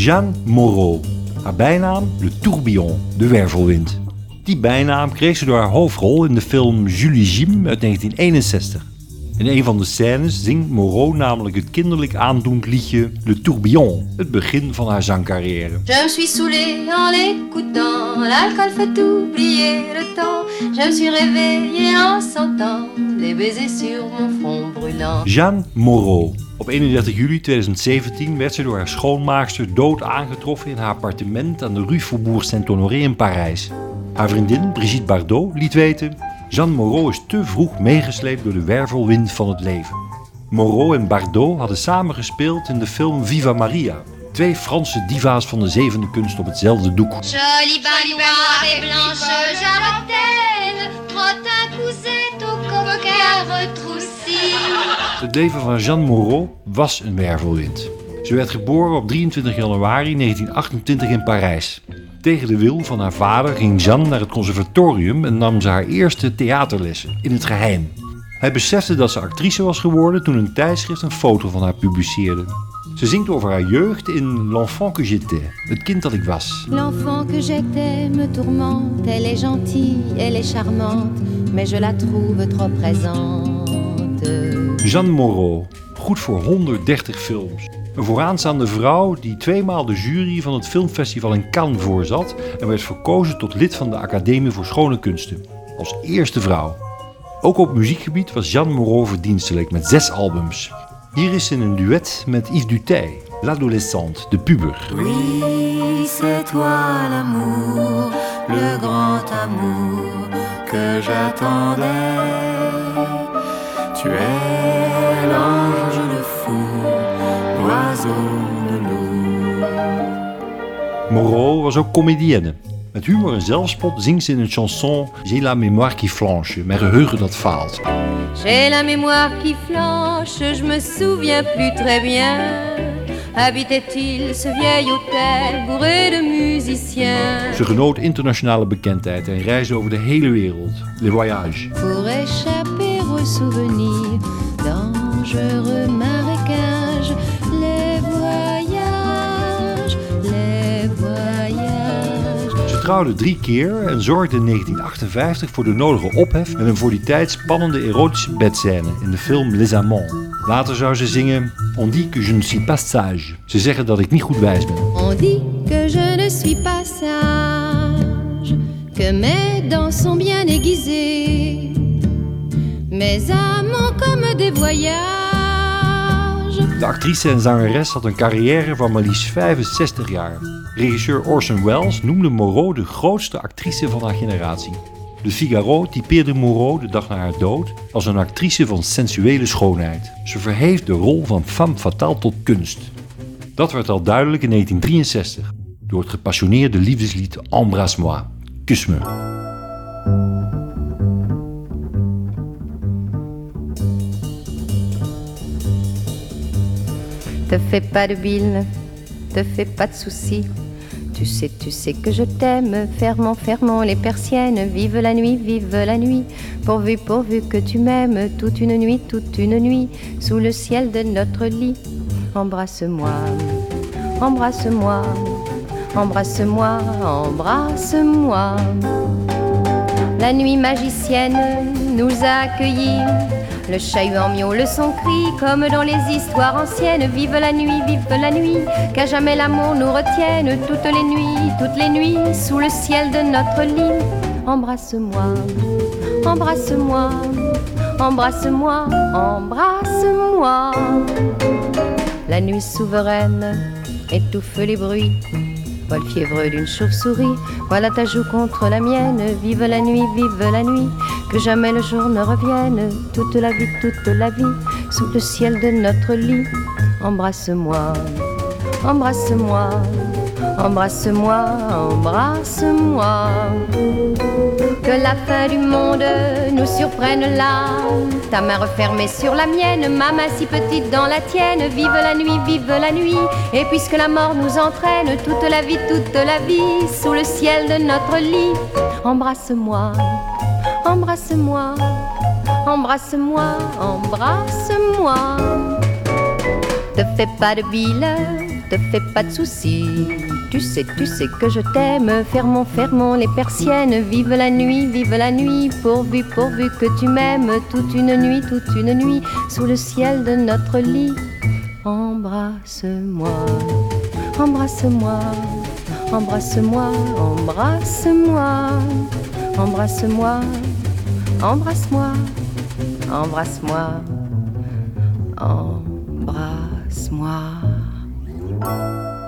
Jeanne Moreau. Haar bijnaam Le Tourbillon, de wervelwind. Die bijnaam kreeg ze door haar hoofdrol in de film Julie Jim uit 1961. In een van de scènes zingt Moreau namelijk het kinderlijk aandoend liedje Le Tourbillon, het begin van haar zangcarrière. Je suis en l'alcool fait oublier le temps. Je me suis réveillée en sentant des baisers sur mon front brûlant. Jeanne Moreau. Op 31 juli 2017 werd ze door haar schoonmaakster dood aangetroffen in haar appartement aan de Rue Faubourg Saint-Honoré in Parijs. Haar vriendin Brigitte Bardot liet weten: Jeanne Moreau is te vroeg meegesleept door de wervelwind van het leven. Moreau en Bardot hadden samen gespeeld in de film Viva Maria. Twee Franse diva's van de zevende kunst op hetzelfde doek. Jolie baignoire et blanche jarretelle, au coquin retroussi. Het leven van Jeanne Moreau was een wervelwind. Ze werd geboren op 23 januari 1928 in Parijs. Tegen de wil van haar vader ging Jeanne naar het conservatorium en nam ze haar eerste theaterlessen in het geheim. Hij besefte dat ze actrice was geworden toen een tijdschrift een foto van haar publiceerde. Ze zingt over haar jeugd in L'enfant que j'étais, het kind dat ik was. L'enfant que j'étais me tourmente, elle est gentille, elle est charmante, mais je la trouve trop présente. Jeanne Moreau, goed voor 130 films. Een vooraanstaande vrouw die tweemaal de jury van het filmfestival in Cannes voorzat en werd verkozen tot lid van de Academie voor Schone Kunsten. Als eerste vrouw. Ook op muziekgebied was Jeanne Moreau verdienstelijk met zes albums. Hier is ze in een duet met Yves Duteil, l'adolescente, de puber. Oui, c'est toi l'amour, le grand amour que j'attendais. Tu es l'ange, le fou, l'oiseau, le loup. Moreau was ook comedienne. Met humor en zelfspot zingt ze in een chanson J'ai la mémoire qui flanche, mijn geheugen dat faalt. J'ai la mémoire qui flanche, je me souviens plus très bien. Habitait-il ce vieil hôtel bourré de musiciens? Ze genoot internationale bekendheid en reisde over de hele wereld. Les voyages. Pour échapper aux souvenirs dangereux marécages, trouwde drie keer en zorgde in 1958 voor de nodige ophef met een voor die tijd spannende erotische bedscène in de film Les Amants. Later zou ze zingen On dit que je ne suis pas sage. Ze zeggen dat ik niet goed wijs ben. On dit que je ne suis pas sage, que mes dents sont bien aiguisées, mes amants comme des voyages. De actrice en zangeres had een carrière van maar liefst 65 jaar. Regisseur Orson Welles noemde Moreau de grootste actrice van haar generatie. De Figaro typeerde Moreau de dag na haar dood als een actrice van sensuele schoonheid. Ze verheeft de rol van femme fatale tot kunst. Dat werd al duidelijk in 1963 door het gepassioneerde liefdeslied Embrasse-moi, Kus me. Te fais pas de bile, te fais pas de soucis. Tu sais, tu sais que je t'aime. Fermons, fermons les persiennes. Vive la nuit, vive la nuit. Pourvu, pourvu que tu m'aimes. Toute une nuit, toute une nuit. Sous le ciel de notre lit. Embrasse-moi, embrasse-moi, embrasse-moi, embrasse-moi. La nuit magicienne nous a accueillis. Le chat-huant miaule son cri comme dans les histoires anciennes. Vive la nuit, vive la nuit, qu'à jamais l'amour nous retienne. Toutes les nuits, toutes les nuits, sous le ciel de notre lit. Embrasse-moi, embrasse-moi, embrasse-moi, embrasse-moi. La nuit souveraine étouffe les bruits. Vol fiévreux d'une chauve-souris, voilà ta joue contre la mienne. Vive la nuit, vive la nuit, que jamais le jour ne revienne. Toute la vie, toute la vie, sous le ciel de notre lit. Embrasse-moi, embrasse-moi, embrasse-moi, embrasse-moi. Que la fin du monde nous surprenne là. Ta main refermée sur la mienne, ma main si petite dans la tienne. Vive la nuit, vive la nuit. Et puisque la mort nous entraîne, toute la vie, toute la vie, sous le ciel de notre lit. Embrasse-moi, embrasse-moi, embrasse-moi, embrasse-moi. Te fais pas de bile, te fais pas de soucis. Tu sais, tu sais que je t'aime. Fermons, fermons les persiennes. Vive la nuit, vive la nuit. Pourvu, pourvu que tu m'aimes. Toute une nuit, toute une nuit. Sous le ciel de notre lit. Embrasse-moi, embrasse-moi, embrasse-moi, embrasse-moi, embrasse-moi, embrasse-moi, embrasse-moi, embrasse-moi. Música